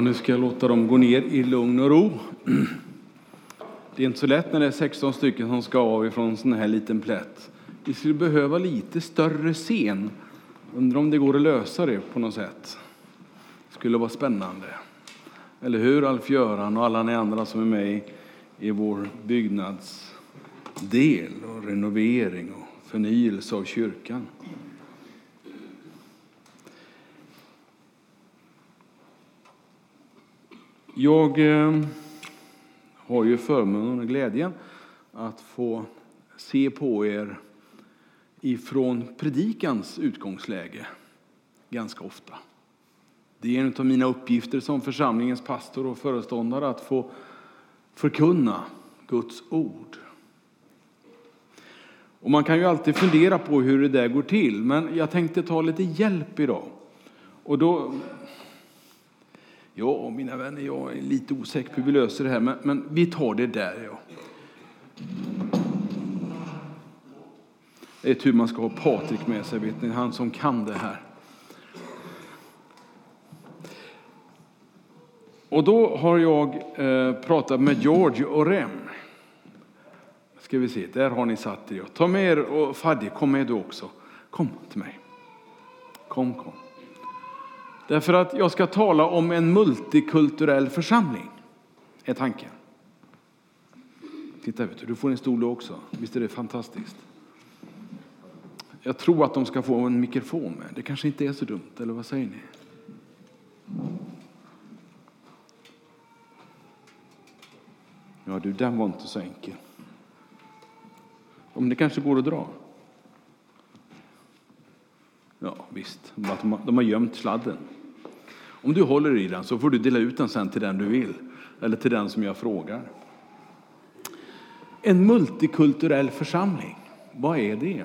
Nu ska jag låta dem gå ner i lugn och ro. Det är inte så lätt när det är 16 stycken som ska av ifrån en sån här liten plätt. Vi skulle behöva lite större scen. Undrar om det går att lösa det på något sätt. Det skulle vara spännande. Eller hur Alf-Göran och alla ni andra som är med i vår byggnadsdel och renovering och förnyelse av kyrkan. Jag eh, har ju förmånen och glädjen att få se på er ifrån predikans utgångsläge ganska ofta. Det är en av mina uppgifter som församlingens pastor och föreståndare att få förkunna Guds ord. Och man kan ju alltid fundera på hur det där går till, men jag tänkte ta lite hjälp idag. Och då Ja, mina vänner, jag är lite osäker på hur vi löser det här, men, men vi tar det där. Ja. Det är tur man ska ha Patrik med sig, vet ni, han som kan det här. Och då har jag eh, pratat med George och Rem. Ska vi se, där har ni satt er. Ta med er och Fadde, kom med du också. Kom till mig. Kom, kom. Därför att jag ska tala om en multikulturell församling, är tanken. Titta, vet du, du får en stol också. Visst är det fantastiskt? Jag tror att de ska få en mikrofon med. Det kanske inte är så dumt, eller vad säger ni? Ja, du, den var inte så enkel. Om det kanske går att dra? Ja, visst. De har gömt sladden. Om du håller i den så får du dela ut den sen till den du vill, eller till den som jag frågar. En multikulturell församling, vad är det?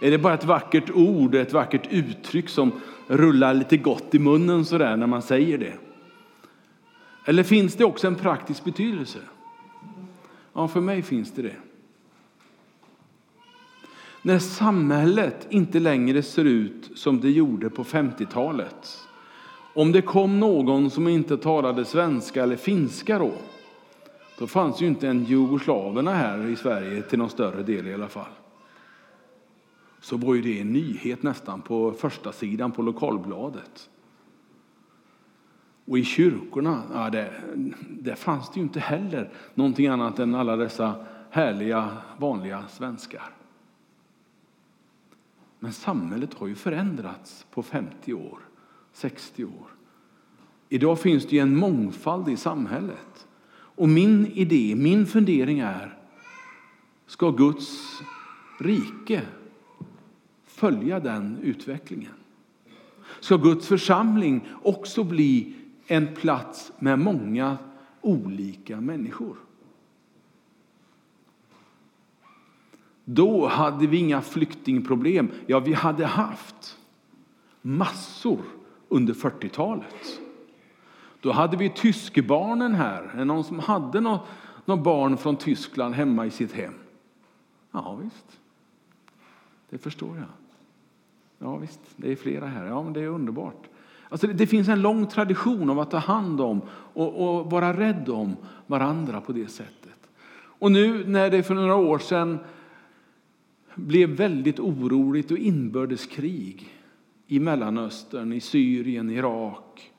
Är det bara ett vackert ord, ett vackert uttryck som rullar lite gott i munnen sådär när man säger det? Eller finns det också en praktisk betydelse? Ja, för mig finns det det. När samhället inte längre ser ut som det gjorde på 50-talet om det kom någon som inte talade svenska eller finska då, då fanns ju inte en jugoslaverna här i Sverige till någon större del i alla fall. Så var ju det en nyhet nästan på första sidan på lokalbladet. Och i kyrkorna, ja, det, där fanns det ju inte heller någonting annat än alla dessa härliga, vanliga svenskar. Men samhället har ju förändrats på 50 år. 60 år. Idag finns det en mångfald i samhället. Och min idé, min fundering är, ska Guds rike följa den utvecklingen? Ska Guds församling också bli en plats med många olika människor? Då hade vi inga flyktingproblem. Ja, vi hade haft massor under 40-talet. Då hade vi tyskbarnen här. Någon som hade något, något barn från Tyskland hemma i sitt hem? Ja, visst. Det förstår jag. Ja, visst. Det är flera här. Ja, men det är underbart. Alltså, det, det finns en lång tradition av att ta hand om och, och vara rädd om varandra på det sättet. Och nu när det för några år sedan blev väldigt oroligt och inbördeskrig i Mellanöstern, i Syrien, Irak.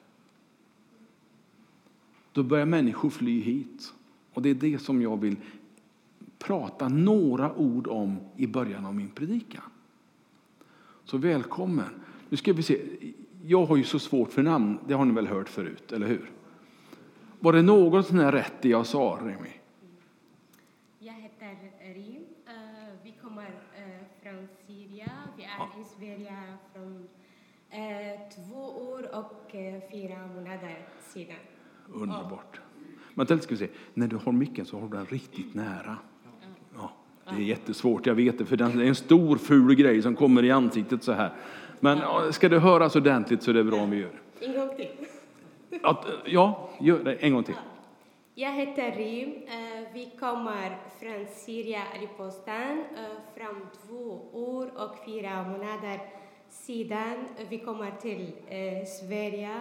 Då börjar människor fly hit. Och det är det som jag vill prata några ord om i början av min predikan. Så välkommen. Nu ska vi se. Jag har ju så svårt för namn, det har ni väl hört förut, eller hur? Var det något sån här rätt det jag sa, Remi? Jag heter Rim. Eh, vi kommer eh, från Syrien. Vi är i Sverige från två år och eh, fyra månader sedan. Underbart. Men ska vi se, när du har micken så har du den riktigt nära. Ja, det är jättesvårt, jag vet det, för det är en stor ful grej som kommer i ansiktet så här. Men ska det höras ordentligt så är det bra om vi gör det. En gång till. Att, ja, gör det en gång till. Jag heter Rim. Eh, vi kommer från Syrien, Aleppo-stan, fram två år och fyra månader sedan vi kommer till eh, Sverige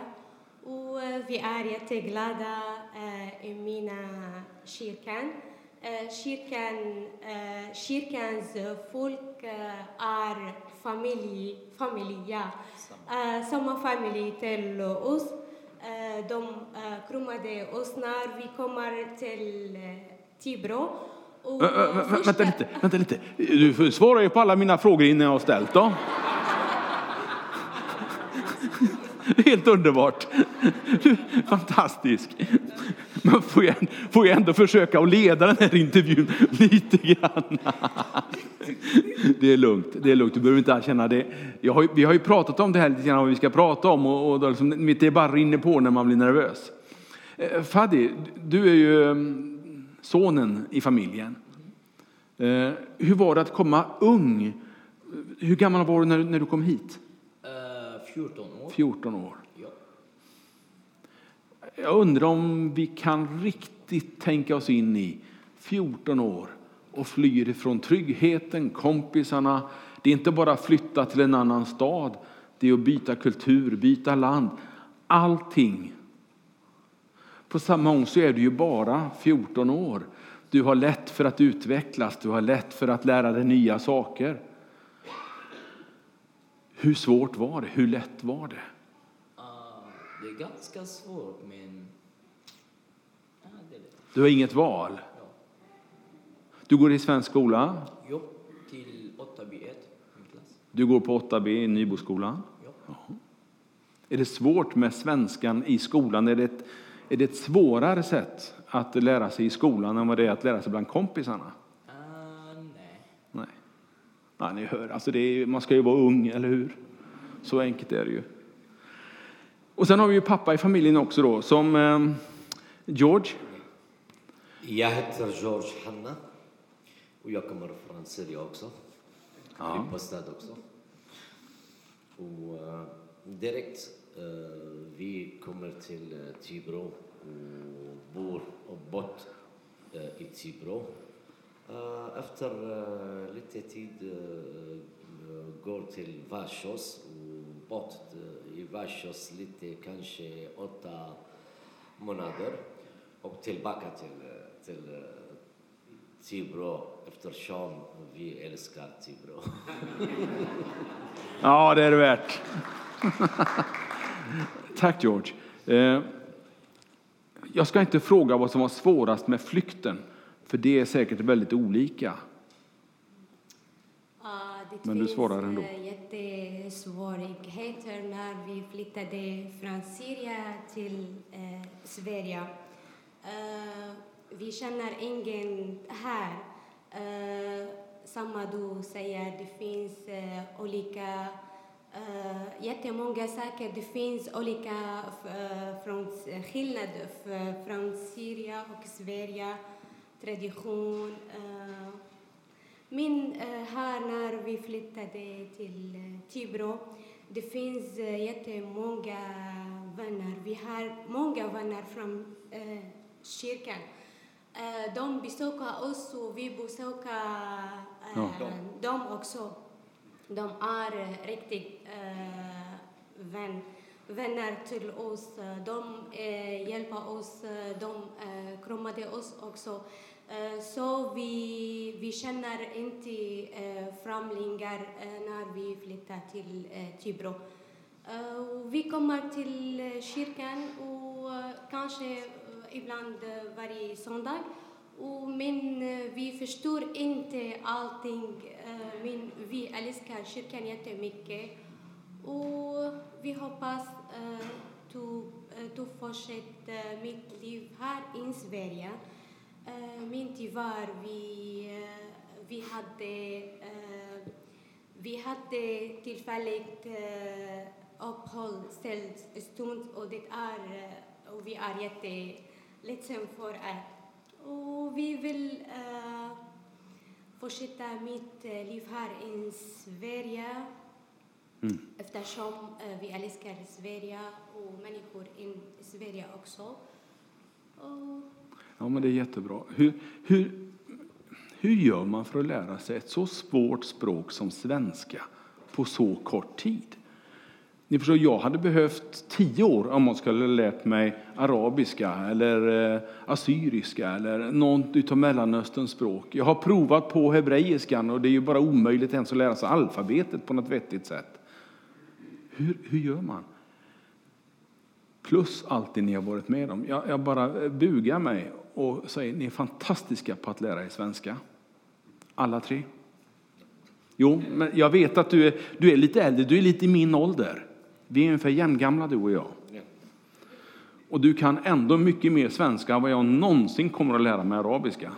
Och eh, vi är jätteglada eh, i mina kyrkan. Eh, kyrkan eh, kyrkans folk eh, är familj, familj ja. Eh, samma familj till oss. Eh, de eh, kramade oss när vi kommer till eh, Tibro. Och, Vänta lite, vänta lite. Du får svara ju på alla mina frågor innan jag har ställt dem. Helt underbart. Fantastisk. Man får ju, får ju ändå försöka att leda den här intervjun lite grann. Det är lugnt, det är lugnt. Du behöver inte känna det. Har, ju- vi har ju pratat om det här lite grann, vad vi ska prata om och, och liksom, det bara rinner på när man blir nervös. Eh, Fadi, du är ju mm, sonen i familjen. Eh, hur var det att komma ung? Hur gammal var du när, när du kom hit? Eh, 14 år. 14 år. Jag undrar om vi kan riktigt tänka oss in i 14 år och flyr ifrån tryggheten, kompisarna. Det är inte bara att flytta till en annan stad. Det är att byta kultur, byta land. Allting. På samma gång så är du ju bara 14 år. Du har lätt för att utvecklas, du har lätt för att lära dig nya saker. Hur svårt var det? Hur lätt var det? Det är ganska svårt, men... Det. Du har inget val. Ja. Du går i svensk skola. Jobb till 8B1, min klass. Du går på 8B i Nyboskolan. Ja. Är det svårt med svenskan i skolan? Är det, ett, är det ett svårare sätt att lära sig i skolan än vad det är att lära sig bland kompisarna? Ah, nej. Nej. Ja, ni hör, alltså det är, man ska ju vara ung, eller hur? Så enkelt är det ju. Och sen har vi ju pappa i familjen också då, som eh, George. Jag heter George Hanna och jag kommer från Sverige också. Ja. Rippastad också. Och eh, direkt eh, vi kommer till uh, Tibro och bor och bott i Tibro. Efter lite tid uh, går till Varsos och bott eh, i Varsos lite, kanske åtta månader och tillbaka till, eh, till eh, Tibro eftersom vi älskar Tibro. Ja, det är det värt. Tack George. Eh, Jag ska inte fråga vad som var svårast med flykten, för det är säkert väldigt olika. Men du svarar ändå. Eh, Svårigheter när vi flyttade från Syrien till eh, Sverige. Eh, vi känner ingen här. Eh, samma du säger, det finns eh, olika Uh, jättemånga saker. Det finns olika uh, från, från Syrien och Sverige, tradition. Uh, men eh, här när vi flyttade till eh, Tibro, det finns uh, jättemånga vänner. Vi har många vänner från eh, kyrkan. Eh, de besöker oss och vi besöker eh, Ja. dem också. De är eh, riktigt eh, vän, vänner till oss. Eh, De eh, hjälper oss, eh, de eh, kramade oss också. Eh, så vi, vi känner inte eh, främlingar eh, när vi flyttar till Tibro. Vi kommer till kyrkan och kanske ibland varje söndag. Och, men vi förstår inte allting. Men vi älskar kyrkan jättemycket. Och vi hoppas att du, du fortsätter mitt liv här i Sverige. Uh, men tyvärr, vi, eh, vi hade eh, vi hade tillfälligt uppehållstillstånd och det är eh, och vi är jätteledsen för det. Och vi vill eh, fortsätta mitt eh, liv här i Sverige eftersom eh, vi älskar Sverige och människor i Sverige också. Och Ja, men det är jättebra. Hur, hur, hur gör man för att lära sig ett så svårt språk som svenska på så kort tid? Ni förstår, jag hade behövt tio år om man skulle ha lärt mig arabiska eller eh, assyriska eller något av Mellanösterns språk. Jag har provat på hebreiskan och det är ju bara omöjligt ens att lära sig alfabetet på något vettigt sätt. Hur, hur gör man? Plus allt det ni har varit med om. Jag, jag bara eh, bugar mig och säger ni är fantastiska på att lära er svenska. Alla tre. Jo, men jag vet att du är, du är lite äldre, du är lite i min ålder. Vi är ungefär jämngamla du och jag. Och du kan ändå mycket mer svenska än vad jag någonsin kommer att lära mig arabiska.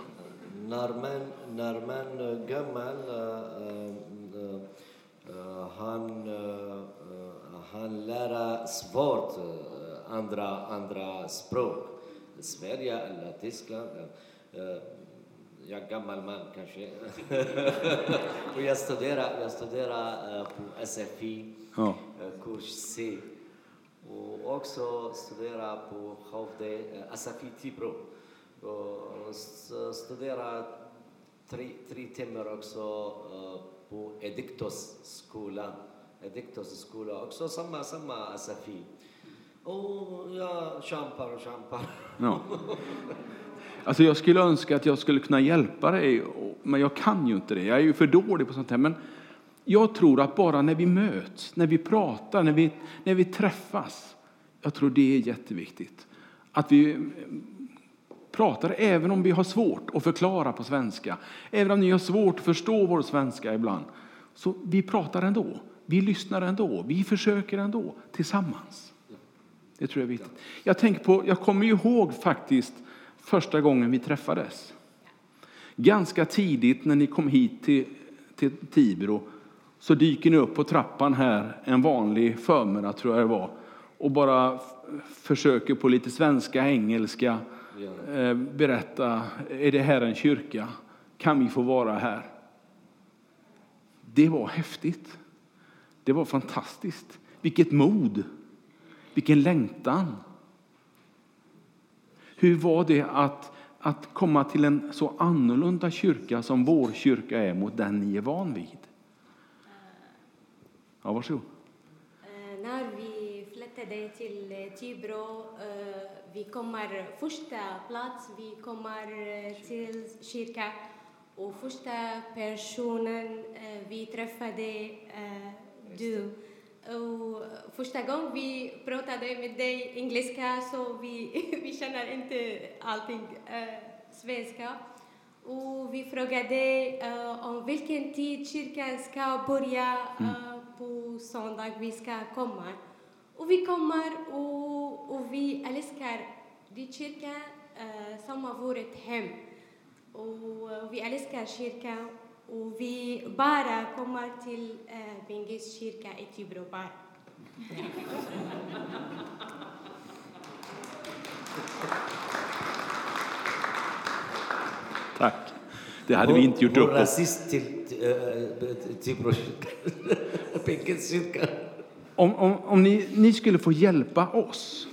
När man, när man är gammal, äh, äh, han, han, han lär svårt andra, andra språk. Sverige eller Tyskland. Jag är gammal man kanske. och jag studerar, jag studerar på SFI ja. kurs C. Och också studera på Hovde, Asafi Tibro. Och studera tre, tre timmar också på Ediktos skola. Ediktos skola, också samma, samma Asafi. Oh, jag kämpar och kämpar. Ja. Alltså jag skulle önska att jag skulle kunna hjälpa dig, men jag kan ju inte det. Jag är ju för dålig på sånt här. Men jag tror att bara när vi möts, när vi pratar, när vi, när vi träffas, jag tror det är jätteviktigt. Att vi pratar även om vi har svårt att förklara på svenska, även om ni har svårt att förstå vår svenska ibland. Så vi pratar ändå, vi lyssnar ändå, vi försöker ändå tillsammans. Det tror jag är viktigt. Jag, tänker på, jag kommer ihåg faktiskt första gången vi träffades. Ganska tidigt när ni kom hit till, till Tibro så dyker ni upp på trappan här en vanlig förmiddag, tror jag det var, och bara försöker på lite svenska, engelska eh, berätta, är det här en kyrka? Kan vi få vara här? Det var häftigt. Det var fantastiskt. Vilket mod! Vilken längtan! Hur var det att, att komma till en så annorlunda kyrka som vår kyrka är mot den ni är van vid? Ja, varsågod. Eh, när vi flyttade till eh, Tibro, eh, vi kommer första plats, vi kommer till kyrkan och första personen vi träffade, du. Första gången vi pratade med dig engelska så vi, vi känner inte allting svenska. Och vi frågade om vilken tid kyrkan ska börja mm på söndag vi ska komma. Och vi kommer och, och vi älskar din kyrka som varit hem. Och vi älskar kyrkan och vi bara kommer till uh, Bengis kyrka i Tibro bara. Tack. Det hade vi inte gjort upp. Rasist till Tibro kyrka. Om, om, om ni, ni skulle få hjälpa oss,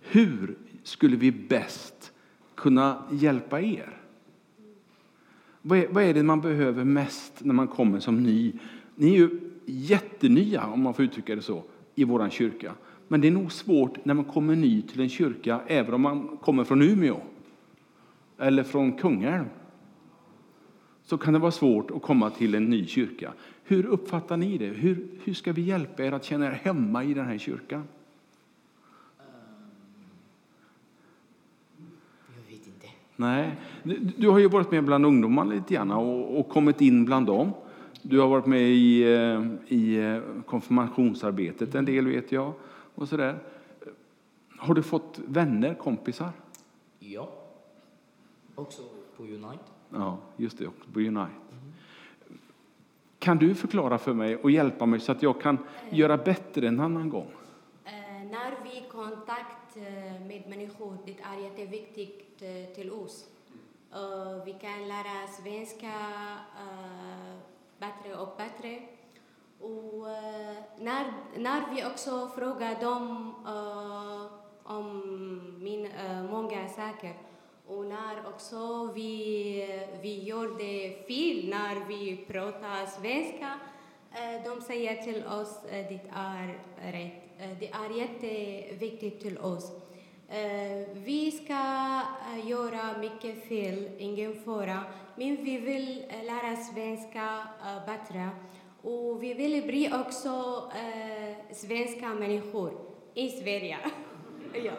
hur skulle vi bäst kunna hjälpa er? Vad är, vad är det man behöver mest när man kommer som ny? Ni är ju jättenya, om man får uttrycka det så, i vår kyrka. Men det är nog svårt när man kommer ny till en kyrka, även om man kommer från Umeå eller från Kungälv så kan det vara svårt att komma till en ny kyrka. Hur uppfattar ni det? Hur, hur ska vi hjälpa er att känna er hemma i den här kyrkan? Jag vet inte. Nej. Du, du har ju varit med bland ungdomarna lite grann och, och, kommit in bland dem. Du har varit med i, eh, i eh, konfirmationsarbetet en del vet jag. Och så där. Har du fått vänner, kompisar? Ja. Också på Unite. Ja, just det, på Unite. Kan du förklara för mig och hjälpa mig så att jag kan göra bättre en annan gång? Uh, när vi kontakt med människor, det är jätteviktigt ut eh, till oss. vi kan lära svenska eh, bättre och bättre. Och eh, när, när vi också frågar dem om min, många saker och när också vi, vi gjorde fel när vi pratar svenska, Eh, De säger till oss att det är rätt. Det är jätteviktigt till oss. Eh, vi ska eh, göra mycket fel, ingen fara. Men vi vill eh, lära svenska bättre. Och vi vill bli också eh, svenska människor i Sverige. ja.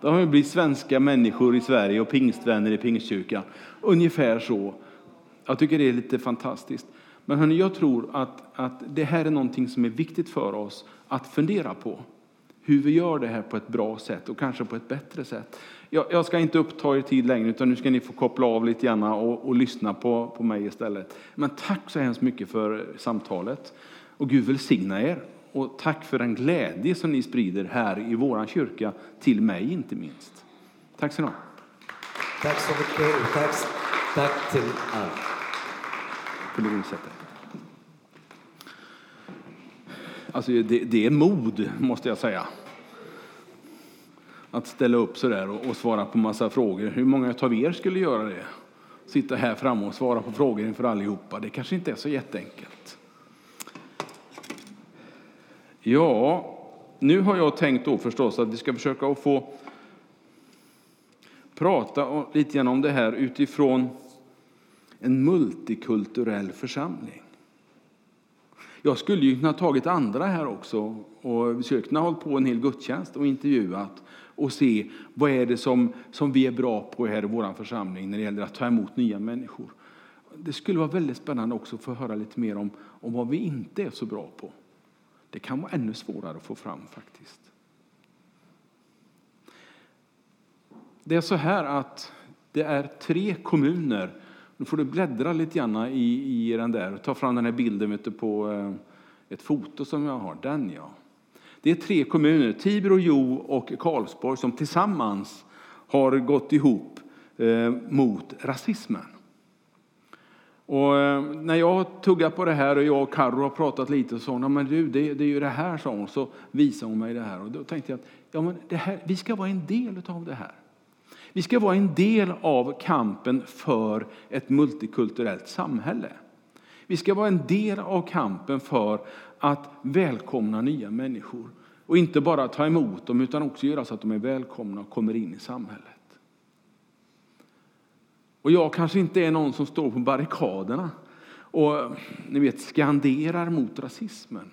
De vill bli svenska människor i Sverige och pingstvänner i pingstkyrkan. Ungefär så. Jag tycker det är lite fantastiskt. Men hörni, jag tror att, att det här är någonting som är viktigt för oss att fundera på. Hur vi gör det här på ett bra sätt och kanske på ett bättre sätt. Jag, jag ska inte uppta er tid längre utan nu ska ni få koppla av lite grann och, och lyssna på, på mig istället. Men tack så hemskt mycket för samtalet. Och Gud välsigna er. Och tack för den glädje som ni sprider här i våran kyrka, till mig inte minst. Tack så mycket. Tack så mycket tack, tack till alla. Kunde du sätta er? Alltså det, det är mod, måste jag säga. Att ställa upp så där och, och svara på massa frågor. Hur många av er skulle göra det? Sitta här framme och svara på frågor inför allihopa. Det kanske inte är så jätteenkelt. Ja, nu har jag tänkt då förstås att vi ska försöka att få prata lite grann om det här utifrån en multikulturell församling. Jag skulle ju kunna ha tagit andra här också och försökt ha hållit på en hel gudstjänst och intervjuat och se vad är det som, som vi är bra på här i vår församling när det gäller att ta emot nya människor. Det skulle vara väldigt spännande också att få höra lite mer om, om vad vi inte är så bra på. Det kan vara ännu svårare att få fram faktiskt. Det är så här att det är tre kommuner. Nu får du bläddra lite grann i, i den där. Ta fram den här bilden vet på eh, ett foto som jag har. Den ja. Det är tre kommuner, Tibro, Jo och Karlsborg, som tillsammans har gått ihop eh, mot rasismen. Och eh, när jag tuggar på det här och jag och Carro har pratat lite så hon, men du, det, det är ju det här, sa hon. Så visade hon mig det här och då tänkte jag att ja, men det här, vi ska vara en del av det här. Vi ska vara en del av kampen för ett multikulturellt samhälle. Vi ska vara en del av kampen för att välkomna nya människor. Och inte bara ta emot dem utan också göra så att de är välkomna och kommer in i samhället. Och jag kanske inte är någon som står på barrikaderna och ni vet, skanderar mot rasismen.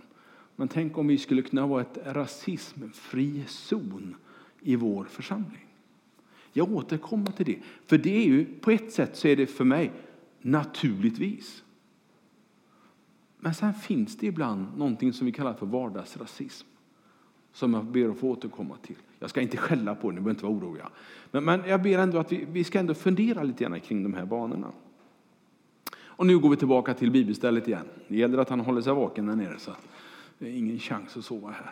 Men tänk om vi skulle kunna vara ett rasismfri zon i vår församling. Jag återkommer till det. För det är ju, på ett sätt så är det för mig naturligtvis. Men sen finns det ibland någonting som vi kallar för vardagsrasism. Som jag ber att få återkomma till. Jag ska inte skälla på er, ni behöver inte vara oroliga. Men, men jag ber ändå att vi, vi ska ändå fundera lite grann kring de här banorna. Och nu går vi tillbaka till bibelstället igen. Det gäller att han håller sig vaken där nere så att det är ingen chans att sova här.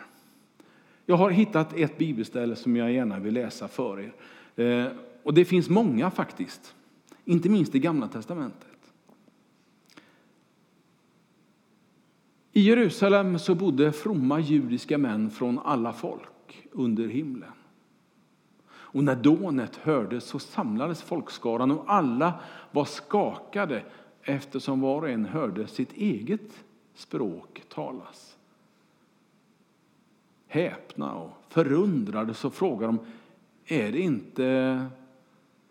Jag har hittat ett bibelställe som jag gärna vill läsa för er. Eh, och det finns många faktiskt. Inte minst i Gamla Testamentet. I Jerusalem så bodde fromma judiska män från alla folk under himlen. Och när dånet hördes så samlades folkskaran och alla var skakade eftersom var och en hörde sitt eget språk talas. Häpna och förundrade så frågade de, är det inte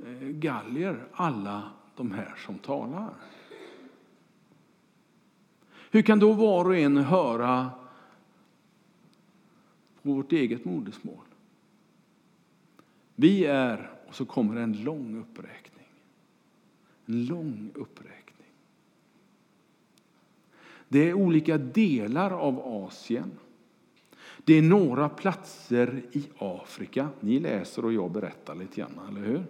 eh, gallier alla de här som talar? Hur kan då var och en höra på vårt eget modersmål? Vi är, och så kommer en lång uppräkning. En lång uppräkning. Det är olika delar av Asien. Det är några platser i Afrika. Ni läser och jag berättar lite grann, eller hur?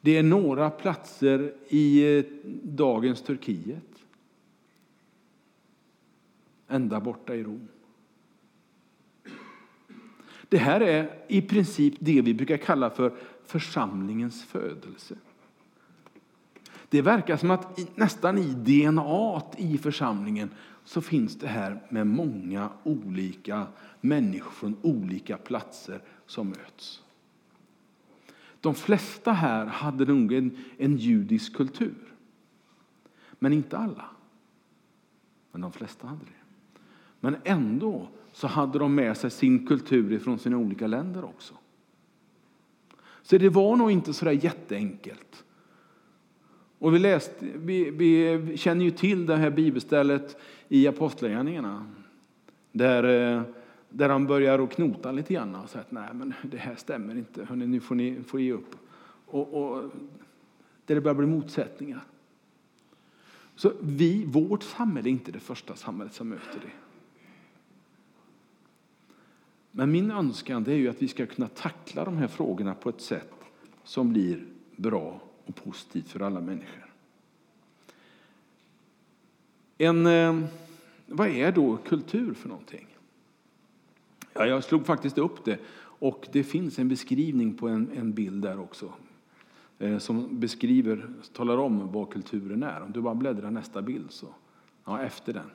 Det är några platser i eh, dagens Turkiet. Ända borta i Rom. Det här är i princip det vi brukar kalla för församlingens födelse. Det verkar som att nästan i DNA i församlingen så finns det här med många olika människor från olika platser som möts. De flesta här hade nog en, en judisk kultur. Men inte alla. Men de flesta hade det. Men ändå så hade de med sig sin kultur från sina olika länder också. Så det var nog inte så där jätteenkelt. Och vi, läste, vi, vi känner ju till det här bibelstället i Apostlagärningarna. Där, eh, där han börjar att knota lite grann och säger att nej men det här stämmer inte, Hörrni, nu får ni får ge upp. Och, och, där det börjar bli motsättningar. Så vi, vårt samhälle är inte det första samhället som möter det. Men min önskan är ju att vi ska kunna tackla de här frågorna på ett sätt som blir bra och positivt för alla människor. En, eh, vad är då kultur för någonting? Ja, jag slog faktiskt upp det och det finns en beskrivning på en, en bild där också eh, som beskriver, talar om vad kulturen är. Om du bara bläddrar nästa bild så, ja efter den.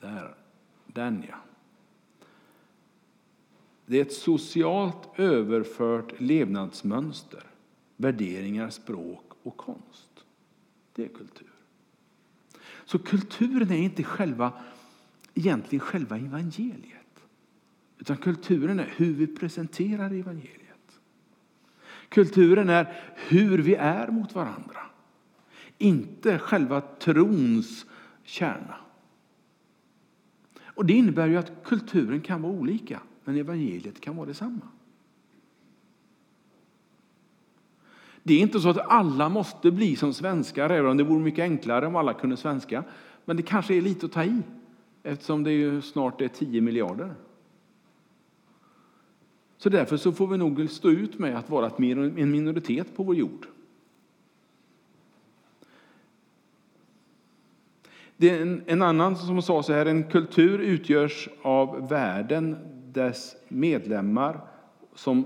Där, den ja. Det är ett socialt överfört levnadsmönster, värderingar, språk och konst. Det är kultur. Så kulturen är inte själva, egentligen själva evangeliet. Utan kulturen är hur vi presenterar evangeliet. Kulturen är hur vi är mot varandra. Inte själva trons kärna. Och Det innebär ju att kulturen kan vara olika, men evangeliet kan vara detsamma. Det är inte så att alla måste bli som svenskar, även om det vore mycket enklare om alla kunde svenska. Men det kanske är lite att ta i, eftersom det ju snart är 10 miljarder. Så därför så får vi nog stå ut med att vara en minoritet på vår jord. Det är en, en annan som sa så här, en kultur utgörs av världen, dess medlemmar som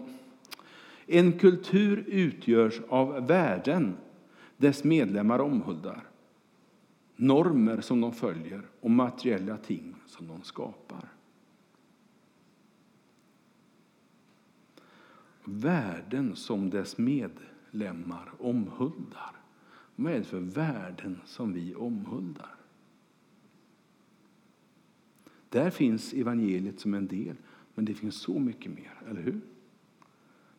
en kultur utgörs av värden dess medlemmar omhuldar, normer som de följer och materiella ting som de skapar. Värden som dess medlemmar omhuldar. Vad är det för värden som vi omhuldar? Där finns evangeliet som en del, men det finns så mycket mer, eller hur?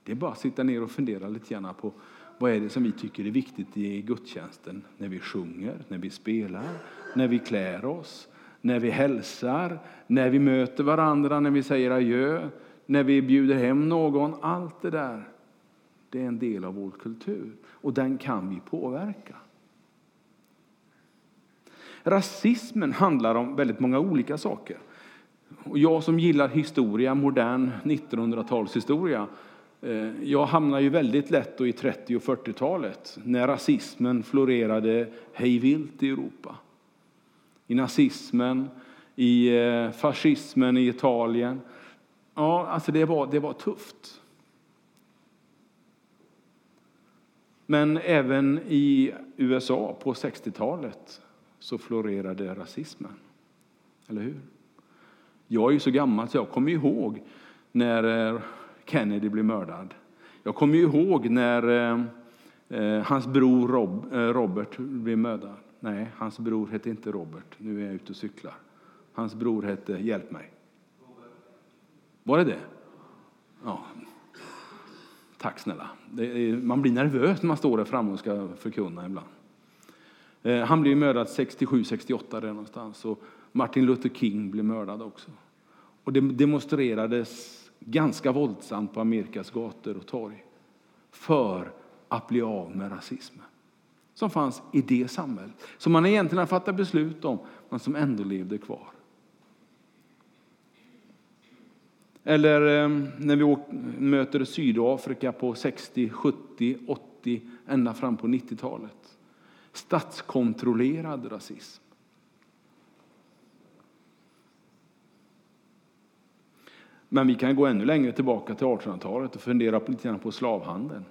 Det är bara att sitta ner och fundera lite grann på vad är det som vi tycker är viktigt i gudstjänsten när vi sjunger, när vi spelar, när vi klär oss, när vi hälsar, när vi möter varandra, när vi säger adjö, när vi bjuder hem någon. Allt det där, det är en del av vår kultur och den kan vi påverka. Rasismen handlar om väldigt många olika saker. Och jag som gillar historia, modern 1900-talshistoria, Eh, jag hamnar ju väldigt lätt i 30 och 40-talet när rasismen florerade hejvilt i Europa. I nazismen, i eh, fascismen i Italien. Ja, alltså det var, det var tufft. Men även i USA på 60-talet så florerade rasismen. Eller hur? Jag är ju så gammal så jag kommer ihåg när eh, Kennedy blev mördad. Jag kommer ihåg när eh, eh, hans bror Rob, eh, Robert blev mördad. Nej, hans bror hette inte Robert. Nu är jag ute och cyklar. Hans bror hette, hjälp mig. Var det det? Ja. Tack snälla. Är, man blir nervös när man står där framme och ska förkunna ibland. Eh, han blev mördad 67-68 där någonstans. Och Martin Luther King blev mördad också. Och det demonstrerades ganska våldsamt på Amerikas gator och torg för att bli av med rasismen som fanns i det samhället. Som man egentligen har fattat beslut om, men som ändå levde kvar. Eller eh, när vi möter Sydafrika på 60, 70, 80, ända fram på 90-talet. Statskontrollerad rasism. Men vi kan gå ännu längre tillbaka till 1800-talet och fundera lite grann på slavhandeln.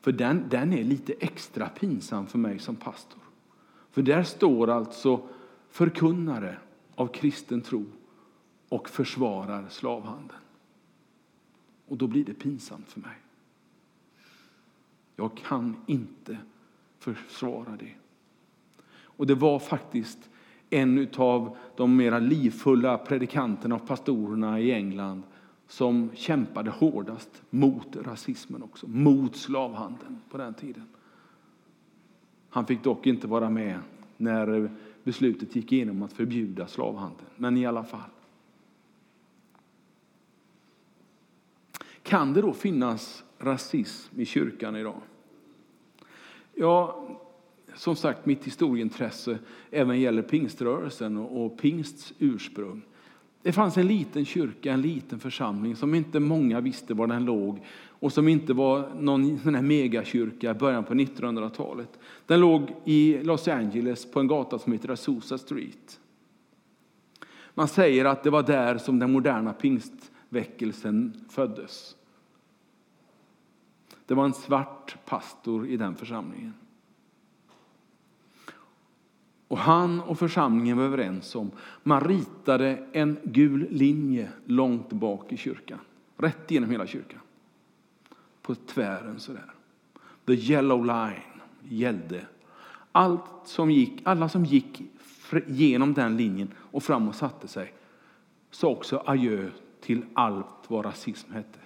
För den, den är lite extra pinsam för mig som pastor. För där står alltså förkunnare av kristen tro och försvarar slavhandeln. Och då blir det pinsamt för mig. Jag kan inte försvara det. Och det var faktiskt en av de mera livfulla predikanterna och pastorerna i England som kämpade hårdast mot rasismen också, mot slavhandeln på den tiden. Han fick dock inte vara med när beslutet gick igenom att förbjuda slavhandeln, men i alla fall. Kan det då finnas rasism i kyrkan idag? Ja, som sagt, mitt historieintresse även gäller pingströrelsen och pingsts ursprung. Det fanns en liten kyrka, en liten församling som inte många visste var den låg och som inte var någon sån här megakyrka i början på 1900-talet. Den låg i Los Angeles på en gata som heter Azusa Street. Man säger att det var där som den moderna pingstväckelsen föddes. Det var en svart pastor i den församlingen. Och han och församlingen var överens om, man ritade en gul linje långt bak i kyrkan. Rätt igenom hela kyrkan. På tvären sådär. The yellow line gällde. Allt som gick, alla som gick genom den linjen och fram och satte sig sa också adjö till allt vad rasism hette.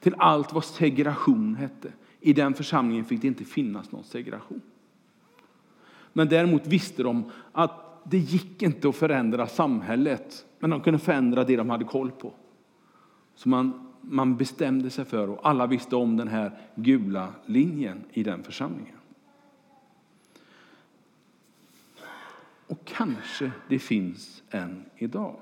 Till allt vad segregation hette. I den församlingen fick det inte finnas någon segregation. Men däremot visste de att det gick inte att förändra samhället, men de kunde förändra det de hade koll på. Så man, man bestämde sig för, och alla visste om den här gula linjen i den församlingen. Och kanske det finns än idag.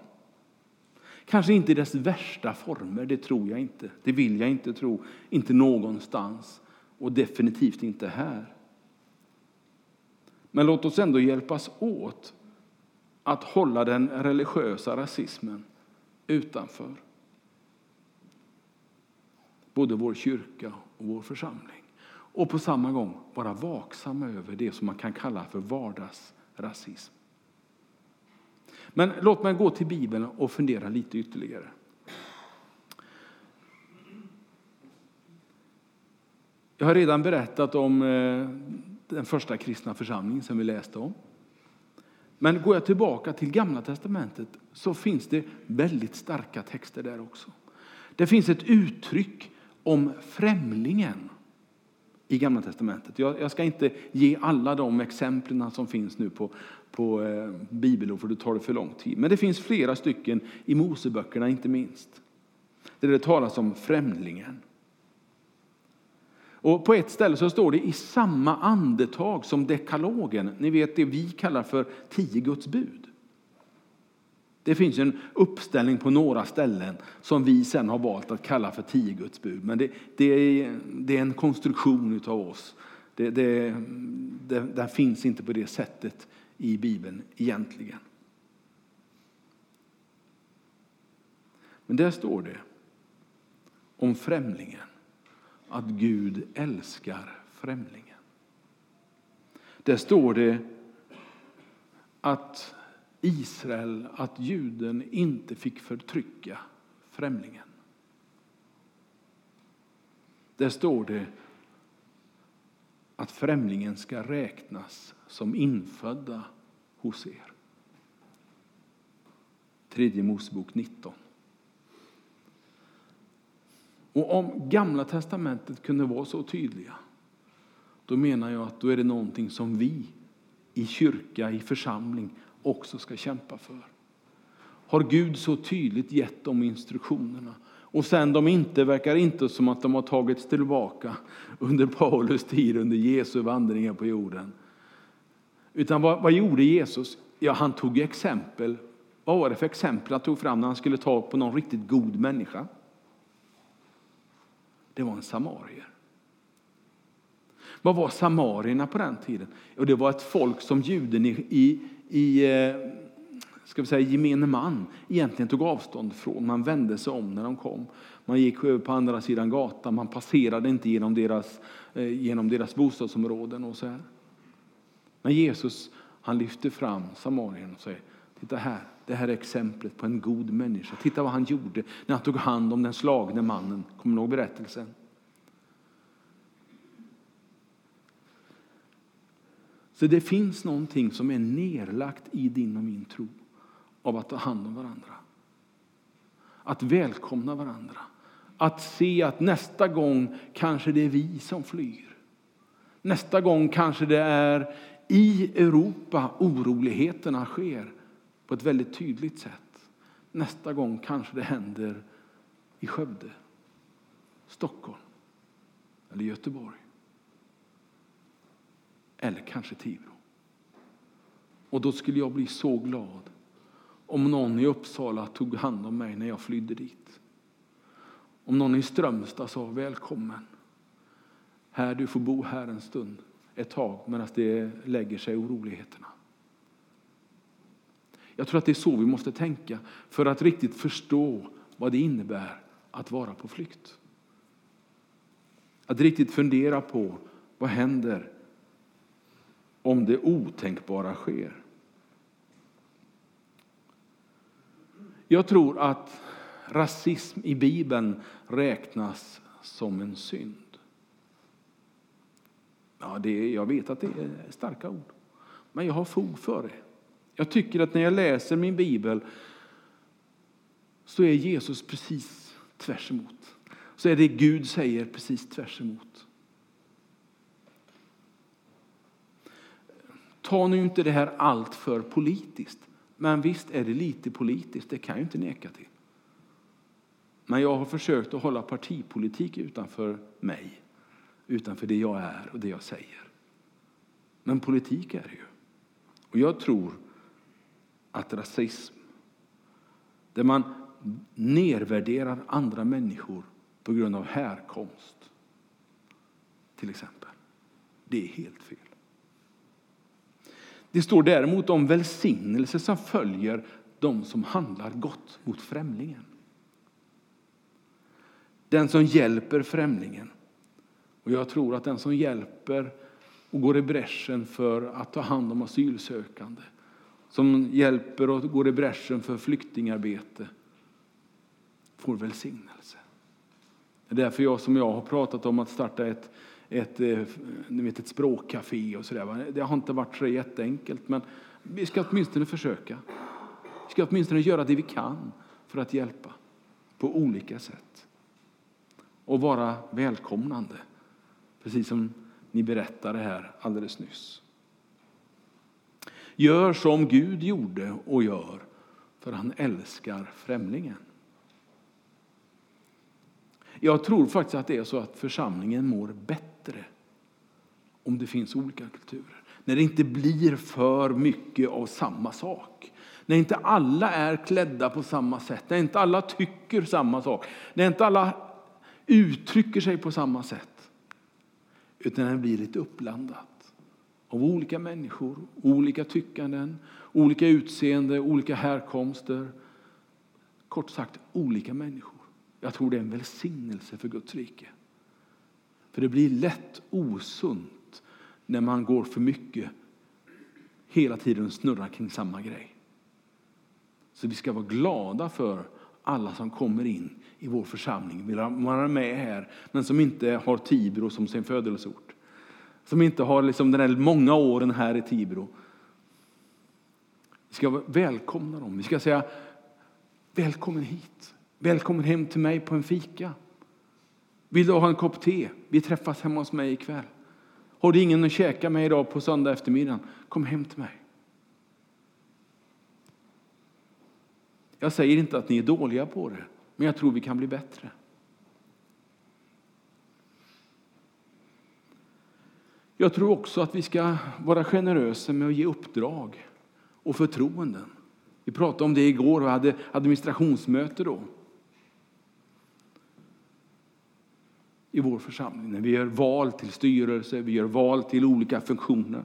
Kanske inte i dess värsta former, det tror jag inte. Det vill jag inte tro. Inte någonstans. Och definitivt inte här. Men låt oss ändå hjälpas åt att hålla den religiösa rasismen utanför både vår kyrka och vår församling. Och på samma gång vara vaksamma över det som man kan kalla för vardagsrasism. Men låt mig gå till Bibeln och fundera lite ytterligare. Jag har redan berättat om eh, den första kristna församlingen som vi läste om. Men går jag tillbaka till Gamla testamentet så finns det väldigt starka texter där också. Det finns ett uttryck om främlingen i Gamla testamentet. Jag, jag ska inte ge alla de exemplen som finns nu på, på eh, bibelord för det tar det för lång tid. Men det finns flera stycken i Moseböckerna inte minst. Där det talas om främlingen. Och på ett ställe så står det i samma andetag som dekalogen, ni vet det vi kallar för tio Guds bud. Det finns en uppställning på några ställen som vi sen har valt att kalla för tio Guds bud. Men det, det, är, det är, en konstruktion av oss. Det, det, det, det finns inte på det sättet i Bibeln egentligen. Men där står det om främlingen att Gud älskar främlingen. Där står det att Israel, att juden inte fick förtrycka främlingen. Där står det att främlingen ska räknas som infödda hos er. Tredje Mosebok 19. Och om Gamla testamentet kunde vara så tydliga, då menar jag att då är det någonting som vi i kyrka, i församling också ska kämpa för. Har Gud så tydligt gett de instruktionerna och sen de inte verkar inte som att de har tagits tillbaka under Paulus tid, under Jesu vandringar på jorden. Utan vad, vad gjorde Jesus? Ja, han tog exempel. Vad var det för exempel han tog fram när han skulle ta på någon riktigt god människa? Det var en samarier. Vad var samarierna på den tiden? Jo, det var ett folk som juden i, i, i eh, ska vi säga, gemene man egentligen tog avstånd från. Man vände sig om när de kom. Man gick över på andra sidan gatan, man passerade inte genom deras, eh, genom deras bostadsområden. och så här. Men Jesus han lyfter fram Samarien och säger, titta här, det här är exemplet på en god människa. Titta vad han gjorde när han tog hand om den slagne mannen. Kommer ni ihåg berättelsen? Så det finns någonting som är nerlagt i din och min tro av att ta hand om varandra. Att välkomna varandra. Att se att nästa gång kanske det är vi som flyr. Nästa gång kanske det är i Europa oroligheterna sker på ett väldigt tydligt sätt. Nästa gång kanske det händer i Skövde, Stockholm eller Göteborg. Eller kanske Tibro. Och då skulle jag bli så glad om någon i Uppsala tog hand om mig när jag flydde dit. Om någon i Strömstad sa välkommen. Här, du får bo här en stund, ett tag, medan det lägger sig oroligheterna. Jag tror att det är så vi måste tänka för att riktigt förstå vad det innebär att vara på flykt. Att riktigt fundera på vad händer om det otänkbara sker. Jag tror att rasism i Bibeln räknas som en synd. Ja, det, jag vet att det är starka ord, men jag har fog för det. Jag tycker att när jag läser min bibel så är Jesus precis tvärs emot. Så är det Gud säger precis tvärs emot. Ta nu inte det här allt för politiskt. Men visst är det lite politiskt, det kan jag inte neka till. Men jag har försökt att hålla partipolitik utanför mig, utanför det jag är och det jag säger. Men politik är det ju. Och jag tror att rasism, där man nedvärderar andra människor på grund av härkomst, till exempel, det är helt fel. Det står däremot om välsignelse som följer de som handlar gott mot främlingen. Den som hjälper främlingen. Och jag tror att den som hjälper och går i bräschen för att ta hand om asylsökande, som hjälper och går i bräschen för flyktingarbete, får välsignelse. Det är därför jag som jag har pratat om att starta ett ett, eh, ni vet, ett språkcafé och sådär. Det har inte varit så jätteenkelt, men vi ska åtminstone försöka. Vi ska åtminstone göra det vi kan för att hjälpa på olika sätt. Och vara välkomnande, precis som ni berättade här alldeles nyss. Gör som Gud gjorde och gör, för han älskar främlingen. Jag tror faktiskt att det är så att församlingen mår bättre om det finns olika kulturer. När det inte blir för mycket av samma sak. När inte alla är klädda på samma sätt, när inte alla tycker samma sak, när inte alla uttrycker sig på samma sätt. Utan när det blir lite uppblandat av olika människor, olika tyckanden, olika utseende, olika härkomster. Kort sagt, olika människor. Jag tror det är en välsignelse för Guds rike. För det blir lätt osunt när man går för mycket hela tiden snurrar kring samma grej. Så vi ska vara glada för alla som kommer in i vår församling, vill vara med här, men som inte har Tibro som sin födelseort. Som inte har liksom den här många åren här i Tibro. Vi ska välkomna dem. Vi ska säga välkommen hit. Välkommen hem till mig på en fika. Vill du ha en kopp te? Vi träffas hemma hos mig ikväll. Har du ingen att käka med idag på söndag eftermiddag? Kom hem till mig. Jag säger inte att ni är dåliga på det, men jag tror vi kan bli bättre. Jag tror också att vi ska vara generösa med att ge uppdrag och förtroenden. Vi pratade om det igår och hade administrationsmöte då. i vår församling. När vi gör val till styrelse, vi gör val till olika funktioner.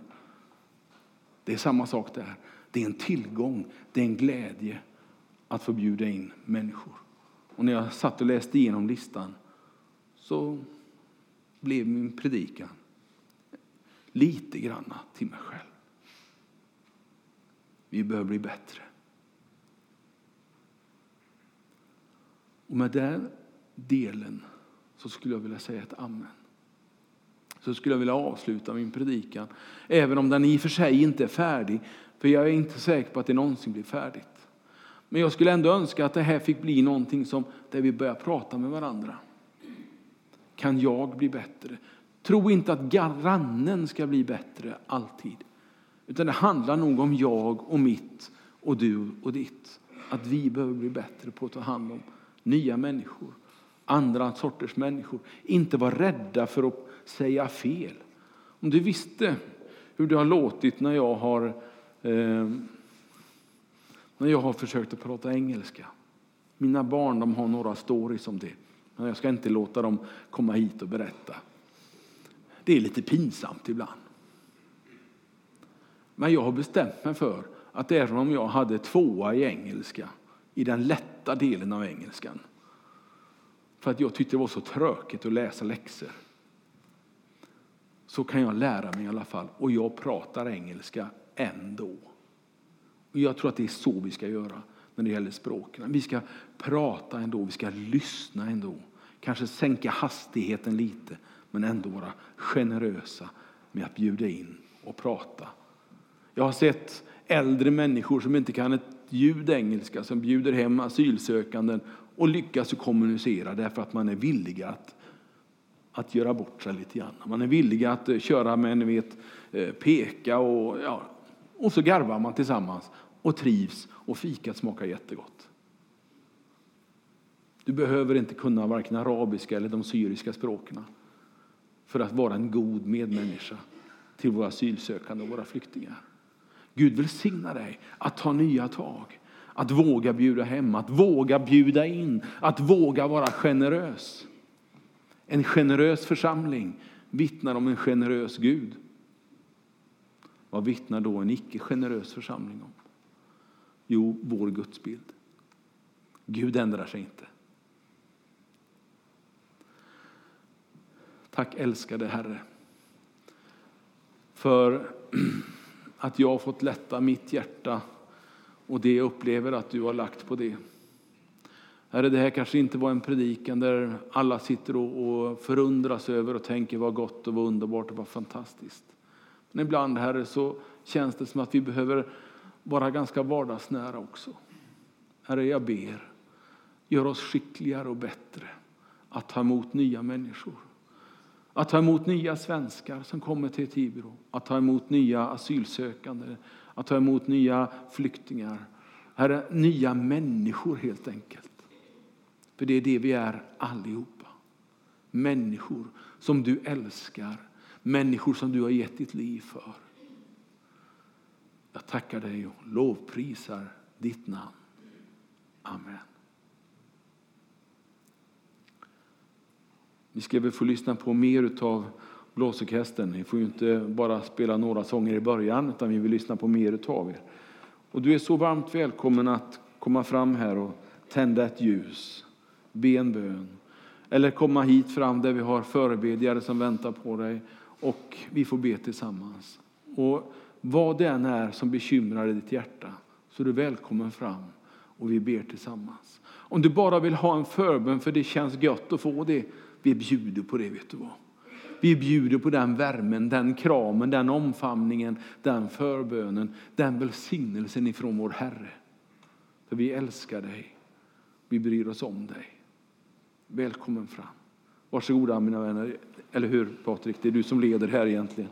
Det är samma sak där. Det är en tillgång, det är en glädje att få bjuda in människor. Och när jag satt och läste igenom listan så blev min predikan lite granna till mig själv. Vi behöver bli bättre. Och med den delen så skulle jag vilja säga ett amen. så skulle jag vilja avsluta min predikan. Även om den i och för sig inte är färdig, för jag är inte säker på att det någonsin blir färdigt. Men jag skulle ändå önska att det här fick bli någonting som, där vi börjar prata med varandra. Kan jag bli bättre? Tro inte att grannen ska bli bättre alltid. Utan det handlar nog om jag och mitt och du och ditt. Att vi behöver bli bättre på att ta hand om nya människor, andra sorters människor. Inte vara rädda för att säga fel. Om du visste hur det har låtit när jag har, eh, när jag har försökt att prata engelska. Mina barn de har några stories om det. Men jag ska inte låta dem komma hit och berätta. Det är lite pinsamt ibland. Men jag har bestämt mig för att även om jag hade tvåa i engelska, i den lätta delen av engelskan, för att jag tyckte det var så tråkigt att läsa läxor, så kan jag lära mig i alla fall. Och jag pratar engelska ändå. Och jag tror att det är så vi ska göra när det gäller språken. Vi ska prata ändå, vi ska lyssna ändå. Kanske sänka hastigheten lite, men ändå vara generösa med att bjuda in och prata. Jag har sett äldre människor som inte kan ett ljud engelska som bjuder hem asylsökanden och lyckas kommunicera därför att man är villig att, att göra bort sig lite grann. Man är villig att eh, köra med ni vet, eh, peka och, ja, och så garvar man tillsammans och trivs och fikat smakar jättegott. Du behöver inte kunna varken arabiska eller de syriska språken för att vara en god medmänniska till våra asylsökande och våra flyktingar. Gud välsigna dig att ta nya tag, att våga bjuda hem, att våga bjuda in, att våga vara generös. En generös församling vittnar om en generös Gud. Vad vittnar då en icke generös församling om? Jo, vår gudsbild. Gud ändrar sig inte. Tack älskade Herre för att jag har fått lätta mitt hjärta och det jag upplever att du har lagt på det. Herre, det här kanske inte var en predikan där alla sitter och förundras över och tänker vad gott och vad underbart och vad fantastiskt. Men ibland, Herre, så känns det som att vi behöver vara ganska vardagsnära också. Herre, jag ber, gör oss skickligare och bättre att ta emot nya människor. Att ta emot nya svenskar som kommer till Tibro, att ta emot nya asylsökande, att ta emot nya flyktingar. Herre, nya människor helt enkelt. För det är det vi är allihopa. Människor som du älskar, människor som du har gett ditt liv för. Jag tackar dig och lovprisar ditt namn. Amen. Vi ska väl få lyssna på mer av blåsorkestern. Ni får ju inte bara spela några sånger i början, utan vi vill lyssna på mer av er. Och du är så varmt välkommen att komma fram här och tända ett ljus, be en bön. Eller komma hit fram där vi har förebedjare som väntar på dig och vi får be tillsammans. Och vad det än är som bekymrar i ditt hjärta så är du välkommen fram och vi ber tillsammans. Om du bara vill ha en förbön för det känns gött att få det, vi bjuder på det, vet du vad. Vi bjuder på den värmen, den kramen, den omfamningen, den förbönen, den välsignelsen ifrån vår Herre. För vi älskar dig, vi bryr oss om dig. Välkommen fram. Varsågoda mina vänner, eller hur Patrik? Det är du som leder här egentligen.